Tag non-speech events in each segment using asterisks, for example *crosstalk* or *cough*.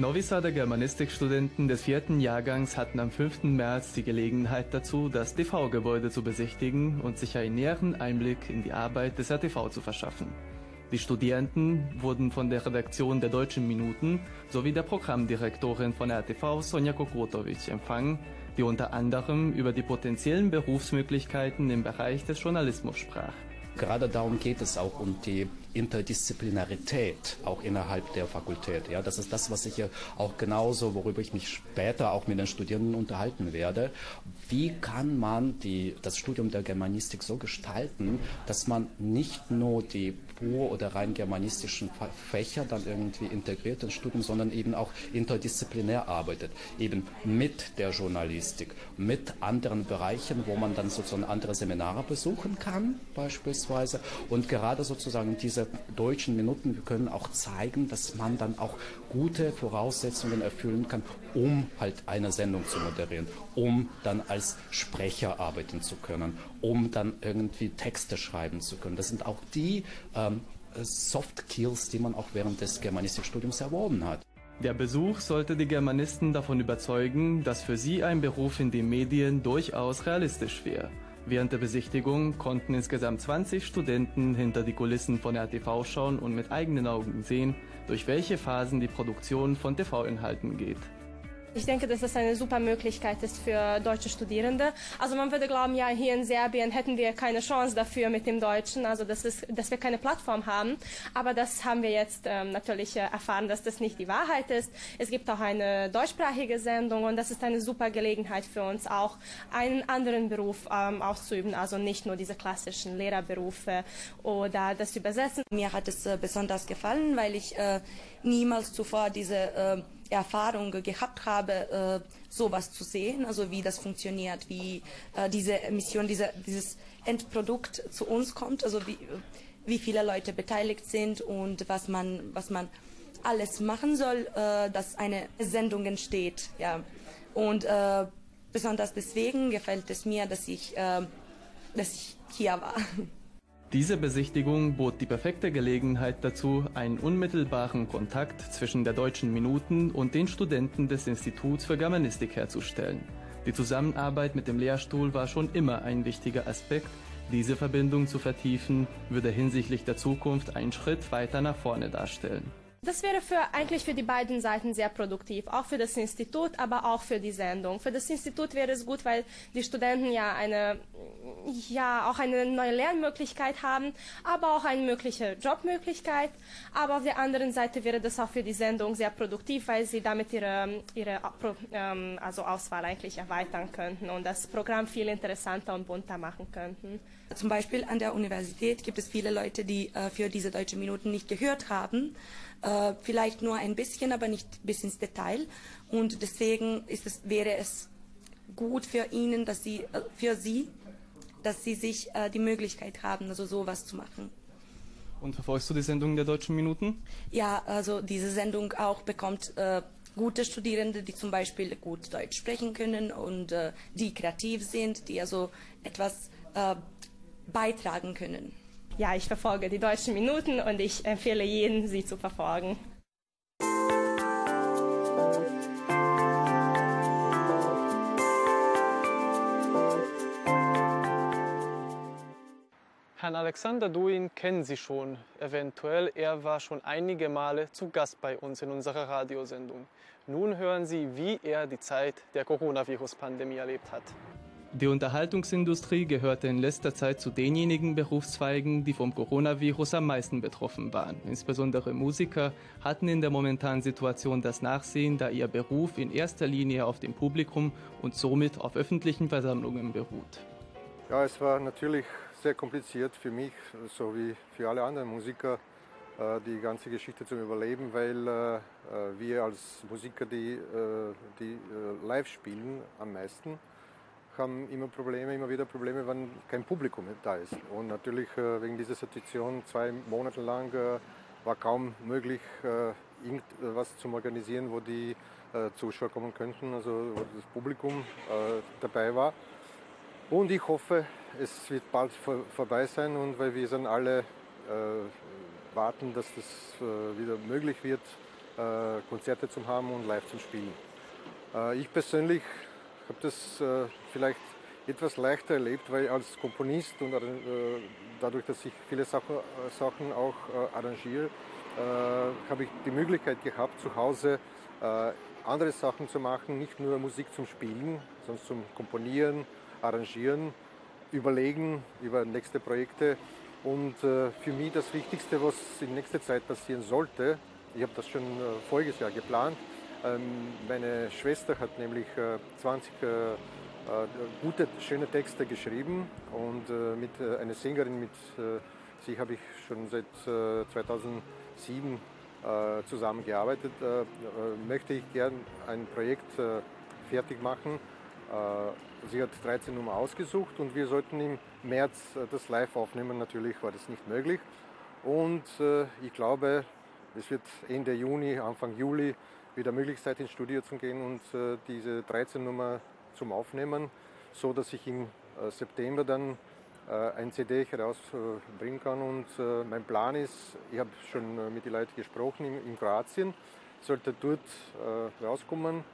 Novi Sada Germanistikstudenten des vierten Jahrgangs hatten am 5. März die Gelegenheit dazu, das TV-Gebäude zu besichtigen und sich einen näheren Einblick in die Arbeit des RTV zu verschaffen. Die Studierenden wurden von der Redaktion der Deutschen Minuten sowie der Programmdirektorin von RTV Sonja Kokotovic empfangen, die unter anderem über die potenziellen Berufsmöglichkeiten im Bereich des Journalismus sprach. Gerade darum geht es auch um die Interdisziplinarität auch innerhalb der Fakultät. Ja, das ist das, was ich ja auch genauso, worüber ich mich später auch mit den Studierenden unterhalten werde. Wie kann man die, das Studium der Germanistik so gestalten, dass man nicht nur die pur oder rein germanistischen Fächer dann irgendwie integriert ins Studium, sondern eben auch interdisziplinär arbeitet, eben mit der Journalistik, mit anderen Bereichen, wo man dann sozusagen andere Seminare besuchen kann, beispielsweise. Und gerade sozusagen diese deutschen Minuten, können auch zeigen, dass man dann auch gute Voraussetzungen erfüllen kann, um halt eine Sendung zu moderieren, um dann als Sprecher arbeiten zu können, um dann irgendwie Texte schreiben zu können. Das sind auch die ähm, Soft Skills, die man auch während des Germanistikstudiums erworben hat. Der Besuch sollte die Germanisten davon überzeugen, dass für sie ein Beruf in den Medien durchaus realistisch wäre. Während der Besichtigung konnten insgesamt 20 Studenten hinter die Kulissen von RTV schauen und mit eigenen Augen sehen, durch welche Phasen die Produktion von TV-Inhalten geht. Ich denke, dass das eine super Möglichkeit ist für deutsche Studierende. Also man würde glauben, ja, hier in Serbien hätten wir keine Chance dafür mit dem Deutschen, also das ist, dass wir keine Plattform haben. Aber das haben wir jetzt ähm, natürlich äh, erfahren, dass das nicht die Wahrheit ist. Es gibt auch eine deutschsprachige Sendung und das ist eine super Gelegenheit für uns auch, einen anderen Beruf ähm, auszuüben, also nicht nur diese klassischen Lehrerberufe oder das Übersetzen. Mir hat es äh, besonders gefallen, weil ich äh, niemals zuvor diese äh, Erfahrung gehabt habe, äh, sowas zu sehen, also wie das funktioniert, wie äh, diese Mission, diese, dieses Endprodukt zu uns kommt, also wie, wie viele Leute beteiligt sind und was man, was man alles machen soll, äh, dass eine Sendung entsteht. Ja. Und äh, besonders deswegen gefällt es mir, dass ich, äh, dass ich hier war. *laughs* Diese Besichtigung bot die perfekte Gelegenheit dazu, einen unmittelbaren Kontakt zwischen der Deutschen Minuten und den Studenten des Instituts für Germanistik herzustellen. Die Zusammenarbeit mit dem Lehrstuhl war schon immer ein wichtiger Aspekt. Diese Verbindung zu vertiefen, würde hinsichtlich der Zukunft einen Schritt weiter nach vorne darstellen. Das wäre für, eigentlich für die beiden Seiten sehr produktiv, auch für das Institut, aber auch für die Sendung. Für das Institut wäre es gut, weil die Studenten ja eine, ja, auch eine neue Lernmöglichkeit haben, aber auch eine mögliche Jobmöglichkeit. Aber auf der anderen Seite wäre das auch für die Sendung sehr produktiv, weil sie damit ihre, ihre ähm, also Auswahl eigentlich erweitern könnten und das Programm viel interessanter und bunter machen könnten. Zum Beispiel an der Universität gibt es viele Leute, die äh, für diese deutschen Minuten nicht gehört haben. Äh, vielleicht nur ein bisschen, aber nicht bis ins Detail. Und deswegen es, wäre es gut für Ihnen, dass Sie, äh, für Sie, dass Sie sich äh, die Möglichkeit haben, also sowas zu machen. Und verfolgst du die Sendung der Deutschen Minuten? Ja, also diese Sendung auch bekommt äh, gute Studierende, die zum Beispiel gut Deutsch sprechen können und äh, die kreativ sind, die also etwas äh, beitragen können ja, ich verfolge die deutschen Minuten und ich empfehle jeden, sie zu verfolgen. Herrn Alexander Duin kennen Sie schon, eventuell. Er war schon einige Male zu Gast bei uns in unserer Radiosendung. Nun hören Sie, wie er die Zeit der Coronavirus-Pandemie erlebt hat. Die Unterhaltungsindustrie gehörte in letzter Zeit zu denjenigen Berufszweigen, die vom Coronavirus am meisten betroffen waren. Insbesondere Musiker hatten in der momentanen Situation das Nachsehen, da ihr Beruf in erster Linie auf dem Publikum und somit auf öffentlichen Versammlungen beruht. Ja, es war natürlich sehr kompliziert für mich, so wie für alle anderen Musiker, äh, die ganze Geschichte zu überleben, weil äh, äh, wir als Musiker, die, die live spielen, am meisten haben immer Probleme, immer wieder Probleme, wenn kein Publikum da ist. Und natürlich äh, wegen dieser Situation zwei Monate lang äh, war kaum möglich, äh, irgendwas zu organisieren, wo die Zuschauer kommen könnten, also wo das Publikum dabei war. Und ich hoffe, es wird bald vorbei sein und weil wir dann alle warten, dass das wieder möglich wird, Konzerte zu haben und live zu spielen. Ich persönlich habe das vielleicht etwas leichter erlebt, weil als Komponist und dadurch, dass ich viele Sachen auch arrangiere, habe ich die Möglichkeit gehabt, zu Hause andere Sachen zu machen, nicht nur Musik zum Spielen, sondern zum Komponieren, Arrangieren, Überlegen über nächste Projekte. Und äh, für mich das Wichtigste, was in nächster Zeit passieren sollte, ich habe das schon äh, voriges Jahr geplant, meine Schwester hat nämlich äh, 20 äh, äh, gute, schöne Texte geschrieben und äh, mit einer Sängerin, mit sie habe ich schon seit 2007 äh, zusammengearbeitet, äh, äh, möchte ich gern ein Projekt fertig machen. Sie hat 13 Nummer ausgesucht und wir sollten im März das live aufnehmen. Natürlich war das nicht möglich. Und ich glaube, es wird Ende Juni, Anfang Juli wieder möglich sein, ins Studio zu gehen und diese 13 Nummer zum Aufnehmen, so dass ich im September dann äh, ein CD herausbringen kann. Und äh, mein Plan ist, ich habe schon äh, mit den Leuten gesprochen in, Kroatien, sollte dort rauskommen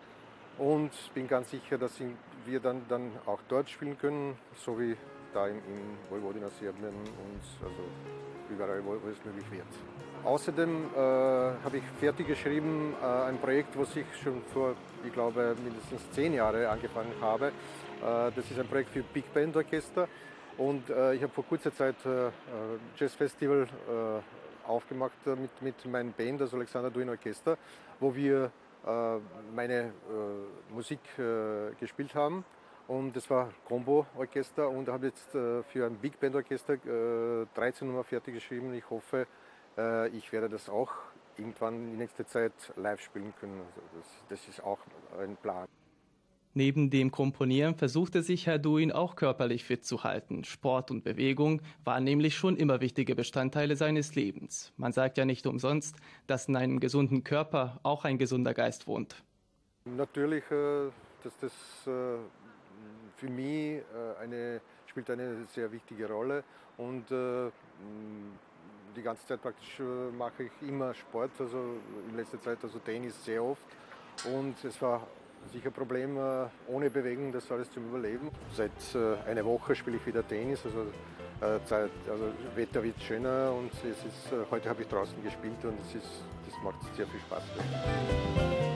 und bin ganz sicher, dass wir dann, dann auch dort spielen können, so wie da in, in Vojvodina, Serbien und also überall, wo, wo es möglich wird. Außerdem äh, habe ich fertig geschrieben äh, ein Projekt, was ich schon vor, ich glaube, mindestens zehn Jahren angefangen habe. Äh, das ist ein Projekt für Big Band Orchester. Und äh, ich habe vor kurzer Zeit äh, Jazz Festival äh, aufgemacht äh, mit, mit meinem Band, das Alexander Duin Orchester, wo wir äh, meine äh, Musik gespielt haben. Und das war Combo Orchester und habe jetzt für ein Big Band Orchester 13 Nummer fertig geschrieben. Ich hoffe, ich werde das auch irgendwann in nächster Zeit live spielen können. Also das, das ist auch ein Plan. Neben dem Komponieren versuchte sich Herr Duin auch körperlich fit zu halten. Sport und Bewegung waren nämlich schon immer wichtige Bestandteile seines Lebens. Man sagt ja nicht umsonst, dass in einem gesunden Körper auch ein gesunder Geist wohnt. Natürlich, äh, dass das äh, für mich äh, eine, spielt eine sehr wichtige Rolle und die ganze Zeit praktisch mache ich immer Sport, also in letzter Zeit also Tennis sehr oft und es war sicher ein Problem äh, ohne Bewegung, das alles zum Überleben. Seit äh, einer Woche spiele ich wieder Tennis, also, äh, Zeit, also Wetter wird schöner und es ist, heute habe ich draußen gespielt und es ist, das macht sehr viel Spaß.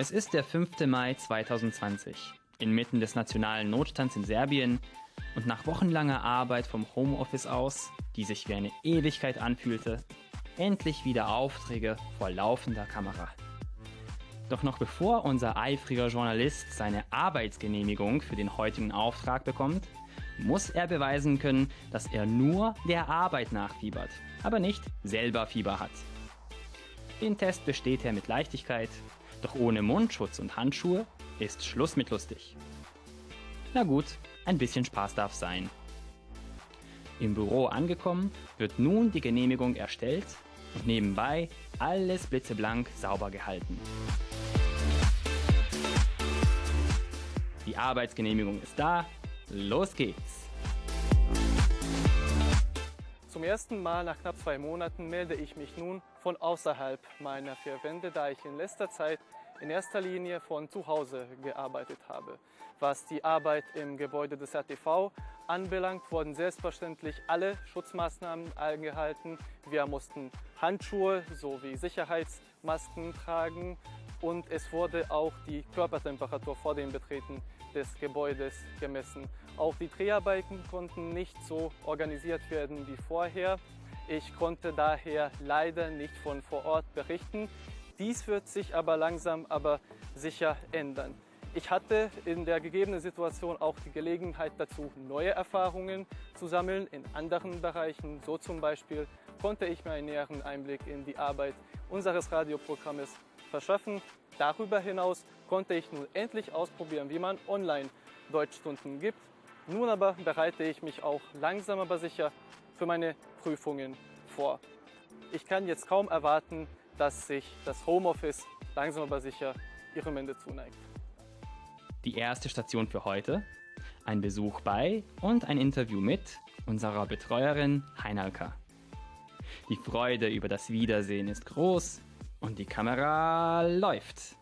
Es ist der 5. Mai 2020, inmitten des nationalen Notstands in Serbien und nach wochenlanger Arbeit vom Homeoffice aus, die sich wie eine Ewigkeit anfühlte, endlich wieder Aufträge vor laufender Kamera. Doch noch bevor unser eifriger Journalist seine Arbeitsgenehmigung für den heutigen Auftrag bekommt, muss er beweisen können, dass er nur der Arbeit nachfiebert, aber nicht selber Fieber hat. Den Test besteht er mit Leichtigkeit doch ohne Mundschutz und Handschuhe ist Schluss mit lustig. Na gut, ein bisschen Spaß darf sein. Im Büro angekommen, wird nun die Genehmigung erstellt und nebenbei alles blitzeblank sauber gehalten. Die Arbeitsgenehmigung ist da, los geht's! Zum ersten Mal nach knapp zwei Monaten melde ich mich nun von außerhalb meiner vier Wände, da ich in letzter Zeit in erster Linie von zu Hause gearbeitet habe. Was die Arbeit im Gebäude des RTV anbelangt, wurden selbstverständlich alle Schutzmaßnahmen eingehalten. Wir mussten Handschuhe sowie Sicherheitsmasken tragen und es wurde auch die Körpertemperatur vor dem Betreten des Gebäudes gemessen. Auch die Dreharbeiten konnten nicht so organisiert werden wie vorher. Ich konnte daher leider nicht von vor Ort berichten. Dies wird sich aber langsam, aber sicher ändern. Ich hatte in der gegebenen Situation auch die Gelegenheit dazu, neue Erfahrungen zu sammeln in anderen Bereichen. So zum Beispiel konnte ich mir einen näheren Einblick in die Arbeit unseres Radioprogrammes verschaffen. Darüber hinaus konnte ich nun endlich ausprobieren, wie man online Deutschstunden gibt. Nun aber bereite ich mich auch langsam aber sicher für meine Prüfungen vor. Ich kann jetzt kaum erwarten, dass sich das Homeoffice langsam aber sicher ihrem Ende zuneigt. Die erste Station für heute, ein Besuch bei und ein Interview mit unserer Betreuerin Heinalka. Die Freude über das Wiedersehen ist groß und die Kamera läuft.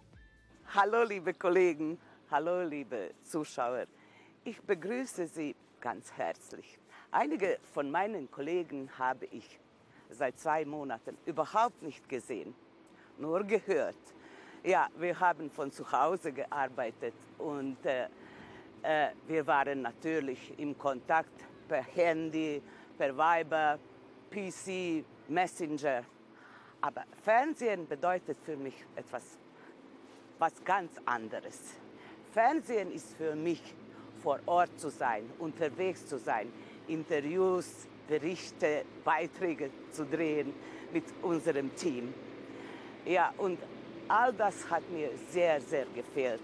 Hallo liebe Kollegen, hallo liebe Zuschauer. Ich begrüße Sie ganz herzlich. Einige von meinen Kollegen habe ich seit zwei Monaten überhaupt nicht gesehen, nur gehört. Ja, wir haben von zu Hause gearbeitet und äh, äh, wir waren natürlich im Kontakt per Handy, per Viber, PC, Messenger. Aber Fernsehen bedeutet für mich etwas was ganz anderes. Fernsehen ist für mich vor Ort zu sein, unterwegs zu sein, Interviews, Berichte, Beiträge zu drehen mit unserem Team. Ja, und all das hat mir sehr, sehr gefehlt.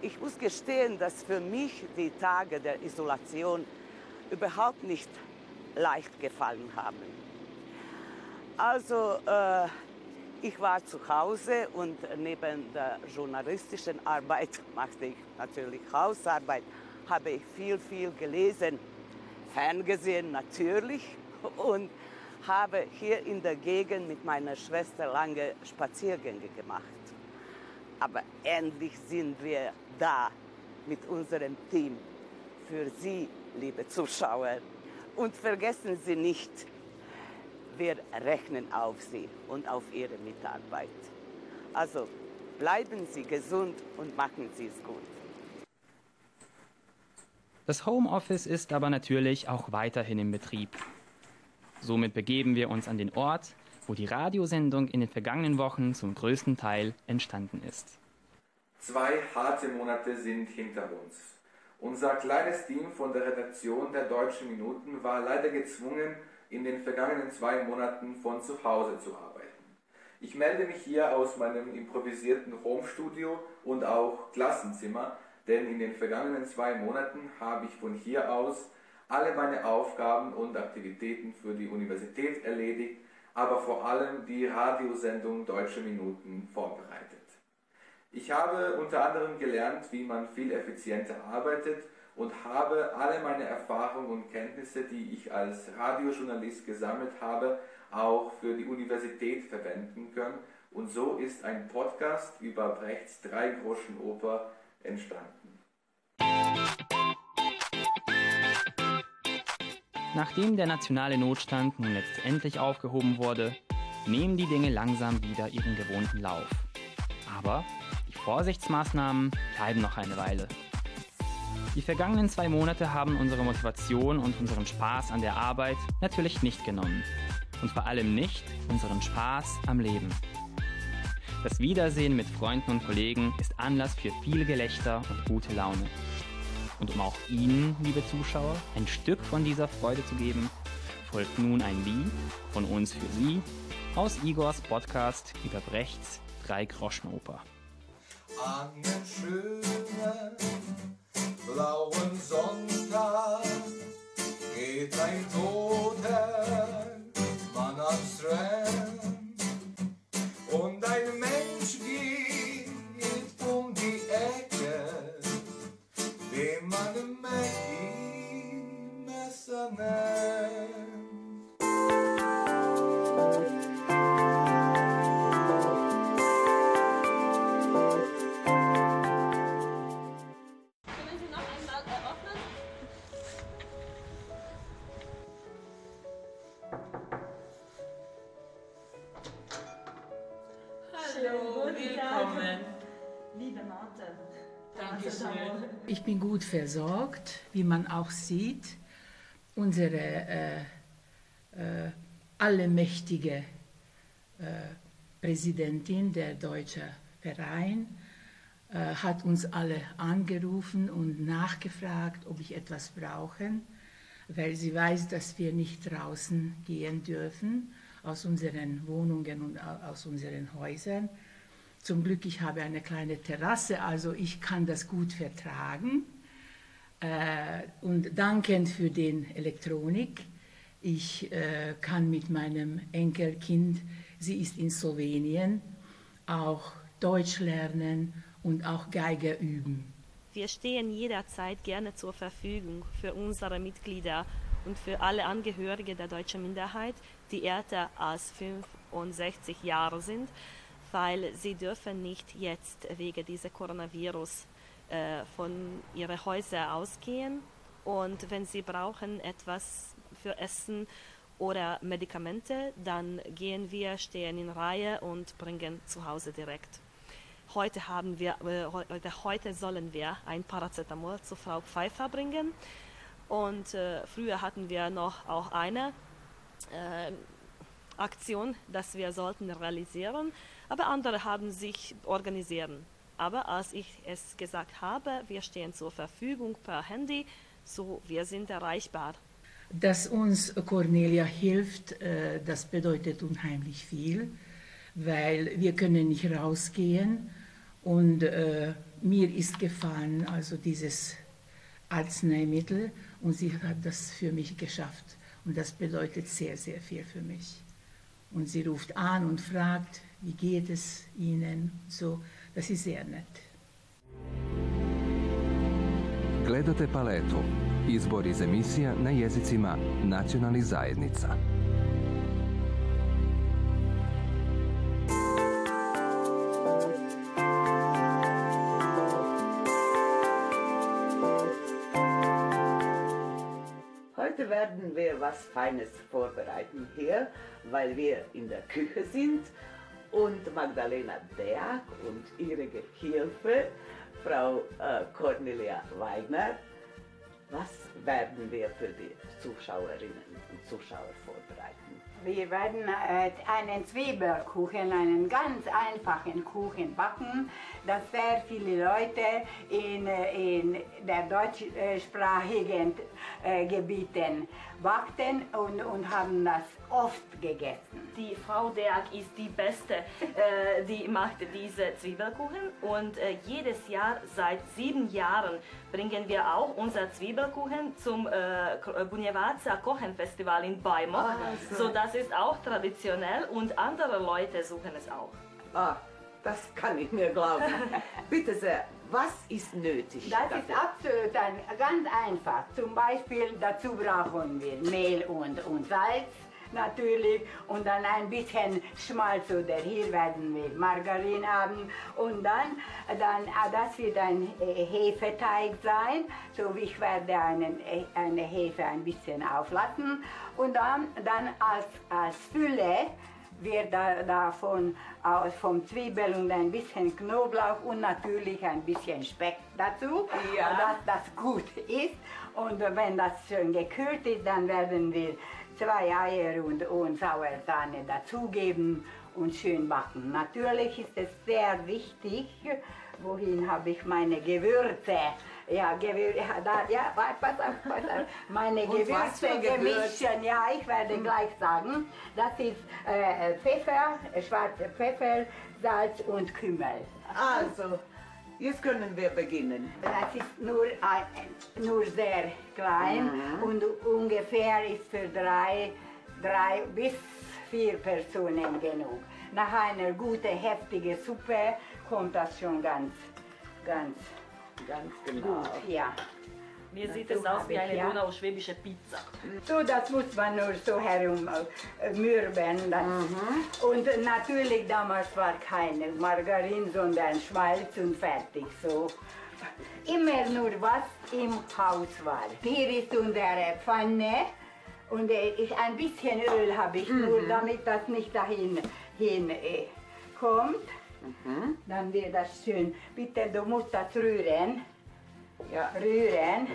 Ich muss gestehen, dass für mich die Tage der Isolation überhaupt nicht leicht gefallen haben. Also äh, ich war zu Hause und neben der journalistischen Arbeit *laughs* machte ich natürlich Hausarbeit, habe ich viel, viel gelesen, ferngesehen natürlich *laughs* und habe hier in der Gegend mit meiner Schwester lange Spaziergänge gemacht. Aber endlich sind wir da mit unserem Team für Sie, liebe Zuschauer. Und vergessen Sie nicht, wir rechnen auf Sie und auf Ihre Mitarbeit. Also bleiben Sie gesund und machen Sie es gut. Das Homeoffice ist aber natürlich auch weiterhin im Betrieb. Somit begeben wir uns an den Ort, wo die Radiosendung in den vergangenen Wochen zum größten Teil entstanden ist. Zwei harte Monate sind hinter uns. Unser kleines Team von der Redaktion der Deutschen Minuten war leider gezwungen, in den vergangenen zwei Monaten von zu Hause zu arbeiten. Ich melde mich hier aus meinem improvisierten Homestudio und auch Klassenzimmer, denn in den vergangenen zwei Monaten habe ich von hier aus alle meine Aufgaben und Aktivitäten für die Universität erledigt, aber vor allem die Radiosendung Deutsche Minuten vorbereitet. Ich habe unter anderem gelernt, wie man viel effizienter arbeitet und habe alle meine Erfahrungen und Kenntnisse, die ich als Radiojournalist gesammelt habe, auch für die Universität verwenden können. Und so ist ein Podcast über Brechts Dreigroschenoper entstanden. Nachdem der nationale Notstand nun letztendlich aufgehoben wurde, nehmen die Dinge langsam wieder ihren gewohnten Lauf. Aber die Vorsichtsmaßnahmen bleiben noch eine Weile. Die vergangenen zwei Monate haben unsere Motivation und unseren Spaß an der Arbeit natürlich nicht genommen. Und vor allem nicht unseren Spaß am Leben. Das Wiedersehen mit Freunden und Kollegen ist Anlass für viel Gelächter und gute Laune. Und um auch Ihnen, liebe Zuschauer, ein Stück von dieser Freude zu geben, folgt nun ein Lied von uns für Sie aus Igors Podcast über Brechts Drei-Groschen-Oper. An den schönen blauen Sonntag geht ein toter Mann am Strand Dankeschön. Ich bin gut versorgt, wie man auch sieht. Unsere äh, äh, allmächtige äh, Präsidentin der Deutsche Verein äh, hat uns alle angerufen und nachgefragt, ob ich etwas brauche, weil sie weiß, dass wir nicht draußen gehen dürfen aus unseren Wohnungen und aus unseren Häusern. Zum Glück, ich habe eine kleine Terrasse, also ich kann das gut vertragen. Äh, und dankend für den Elektronik. Ich äh, kann mit meinem Enkelkind, sie ist in Slowenien, auch Deutsch lernen und auch Geige üben. Wir stehen jederzeit gerne zur Verfügung für unsere Mitglieder und für alle Angehörige der deutschen Minderheit, die älter als 65 Jahre sind, weil sie dürfen nicht jetzt wegen dieser Coronavirus äh, von ihren Häusern ausgehen. Und wenn sie brauchen etwas für Essen oder Medikamente, dann gehen wir, stehen in Reihe und bringen zu Hause direkt. Heute, haben wir, äh, heute, heute sollen wir ein Paracetamol zu Frau Pfeiffer bringen. Und äh, früher hatten wir noch auch eine äh, Aktion, dass wir sollten realisieren, aber andere haben sich organisieren. Aber als ich es gesagt habe, wir stehen zur Verfügung per Handy, so wir sind erreichbar. Dass uns Cornelia hilft, äh, das bedeutet unheimlich viel, weil wir können nicht rausgehen und äh, mir ist gefallen, also dieses Arzneimittel und sie hat das für mich geschafft und das bedeutet sehr, sehr viel für mich. Und sie ruft an und fragt, wie geht es Ihnen? So, das ist sehr nett. Gledate paletu. Izbor iz emisija na jezicima nacionalnih zajednica. Heute werden wir was Feines vorbereiten hier, weil wir in der Küche sind und Magdalena Berg und ihre Gehilfe, Frau äh, Cornelia Weigner. Was werden wir für die Zuschauerinnen und Zuschauer vorbereiten? Wir werden äh, einen Zwiebelkuchen, einen ganz einfachen Kuchen backen, das sehr viele Leute in, in der deutschsprachigen äh, Gebieten backten und, und haben das oft gegessen. Die Frau Derg ist die Beste, äh, die macht diese Zwiebelkuchen und äh, jedes Jahr seit sieben Jahren bringen wir auch unser Zwiebelkuchen zum äh, Bunjevaca Kochenfestival in Weimar. Ah, so das ist auch traditionell und andere Leute suchen es auch. Ah, das kann ich mir glauben. *laughs* Bitte sehr, was ist nötig? Das dafür? ist absolut ein, ganz einfach. Zum Beispiel dazu brauchen wir Mehl und, und Salz natürlich und dann ein bisschen Schmalz oder hier werden wir Margarin haben und dann, dann ah, das wird ein äh, Hefeteig sein, so ich werde einen, äh, eine Hefe ein bisschen auflassen und dann, dann als, als Fülle wird da, davon aus vom Zwiebel und ein bisschen Knoblauch und natürlich ein bisschen Speck dazu, ja. dass das gut ist. Und wenn das schön gekühlt ist, dann werden wir zwei Eier und, und Sauersahne dazugeben und schön backen. Natürlich ist es sehr wichtig, wohin habe ich meine Gewürze. Ja, Gewür ja, da, ja, pass auf, pass auf. Meine Gewürze gemischen, ja, ich werde mhm. gleich sagen. Das ist äh, Pfeffer, schwarzer Pfeffer, Salz und Kümmel. Also, Jetzt können wir beginnen. Das ist nur, nur sehr klein mhm. und ungefähr ist für drei, drei bis vier Personen genug. Nach einer guten, heftigen Suppe kommt das schon ganz, ganz, ganz genau. gut. Ja. Mir sieht es aus wie eine ja. donauschwäbische Pizza. So, das muss man nur so herumürben. Äh, mhm. Und natürlich damals war keine Margarin, sondern Schmalz und fertig so. Immer nur was im Haus war. Hier ist unsere Pfanne und äh, ein bisschen Öl habe ich mhm. nur, damit das nicht dahin hin, äh, kommt. Dann wird das schön. Bitte, du musst das rühren. Ja, rühren.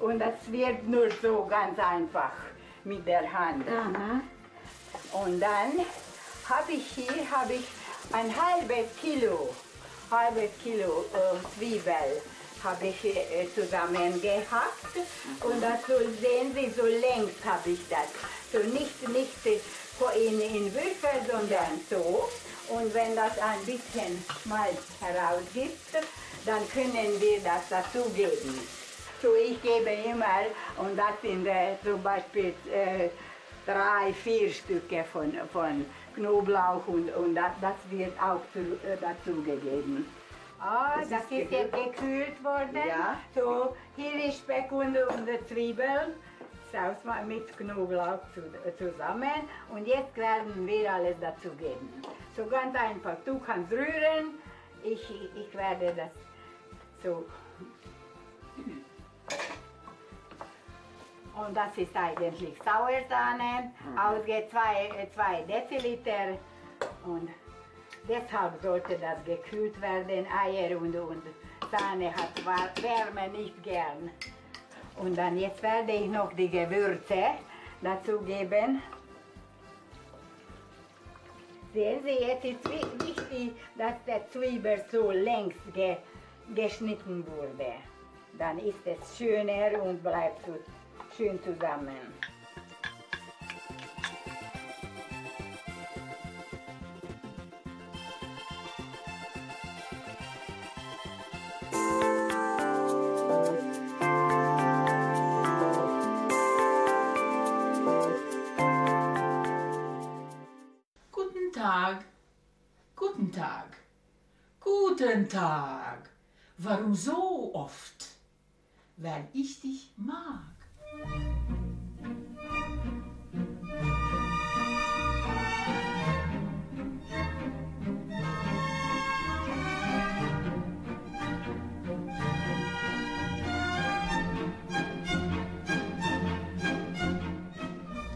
Und das wird nur so ganz einfach mit der Hand. Und dann habe ich hier habe ich ein halbes Kilo, halbes Kilo äh, Zwiebel habe ich äh, zusammengehackt und das so sehen Sie, so längs habe ich das. So nicht, nicht in, in Würfel, sondern so. Und wenn das ein bisschen Schmalz herausgibt, dann können wir das dazugeben. So, ich gebe immer, und das sind äh, zum Beispiel äh, drei, vier Stücke von, von Knoblauch und, und das, das wird auch zu, äh, dazugegeben. Ah, das, Das ist ist gekühlt worden. Ja. So, hier ist Speck und, und Zwiebeln. Saus mal mit Knoblauch zu, zusammen. Und jetzt werden wir alles dazugeben. So ganz einfach. Du kannst rühren. Ich, ich werde das so. Und das ist eigentlich Sauersahne. Ausgeht 2 Deziliter. Und deshalb sollte das gekühlt werden. Eier und, und Sahne hat Wärme nicht gern. Und dann jetzt werde ich noch die Gewürze dazugeben. Sehen Sie, jetzt ist wi- wichtig, dass der Zwiebel so längs ge geschnitten wurde. Dann ist es schöner und bleibt so schön zusammen. Weil ich dich mag.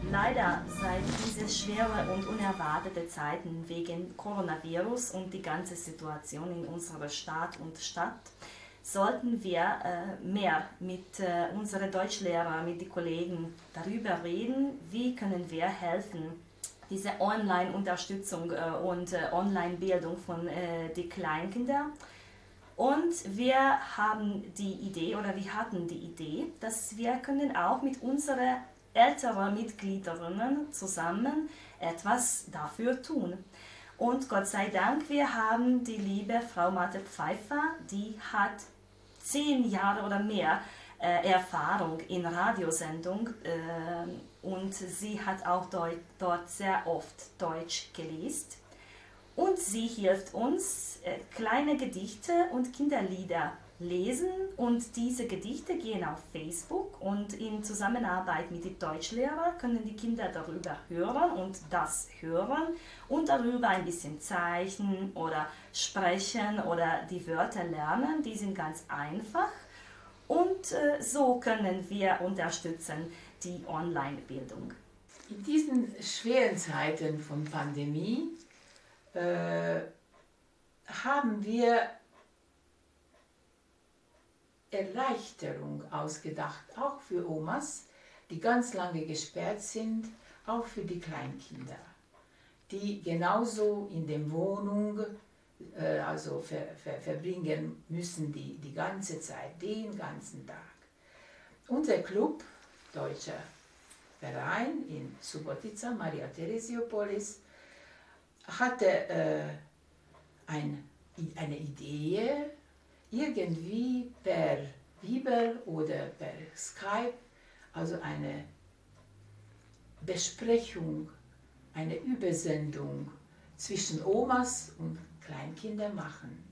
Leider seit diese schwere und unerwartete Zeiten wegen Coronavirus und die ganze Situation in unserer Stadt und Stadt sollten wir äh, mehr mit äh, unseren Deutschlehrern, mit den Kollegen darüber reden, wie können wir helfen, diese Online-Unterstützung äh, und äh, Online-Bildung von äh, den Kleinkindern. Und wir haben die Idee oder wir hatten die Idee, dass wir können auch mit unseren älteren Mitgliederinnen zusammen etwas dafür tun. Und Gott sei Dank, wir haben die liebe Frau Marte Pfeiffer, die hat zehn Jahre oder mehr äh, Erfahrung in Radiosendung äh, und sie hat auch deu dort sehr oft Deutsch gelesen. Und sie hilft uns, äh, kleine Gedichte und Kinderlieder lesen und diese Gedichte gehen auf Facebook und in Zusammenarbeit mit den Deutschlehrern können die Kinder darüber hören und das hören und darüber ein bisschen zeichnen oder sprechen oder die Wörter lernen. Die sind ganz einfach und äh, so können wir unterstützen die Online-Bildung. In diesen schweren Zeiten von Pandemie äh, haben wir Erleichterung ausgedacht, auch für Omas, die ganz lange gesperrt sind, auch für die Kleinkinder, die genauso in der Wohnung äh, also ver, ver, verbringen müssen, die die ganze Zeit, den ganzen Tag. Unser Club, Deutscher Verein in Subotica, Maria Theresiopolis, hatte äh, ein, eine Idee, irgendwie per Viber oder per Skype, also eine Besprechung, eine Übersendung zwischen Omas und Kleinkindern machen.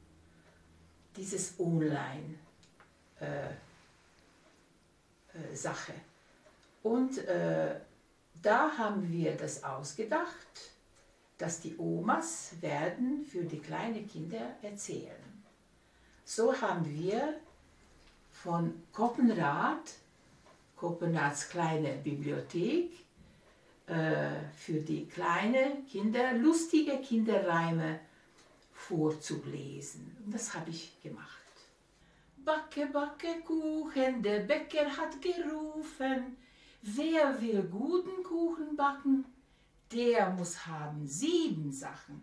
Dieses Online-Sache. und äh, da haben wir das ausgedacht, dass die Omas werden für die kleinen Kinder erzählen. So haben wir von Koppenrad, Koppenrads kleine Bibliothek, äh, für die kleinen Kinder lustige Kinderreime vorzulesen. Das habe ich gemacht. Backe, backe Kuchen, der Bäcker hat gerufen. Wer will guten Kuchen backen, der muss haben sieben Sachen.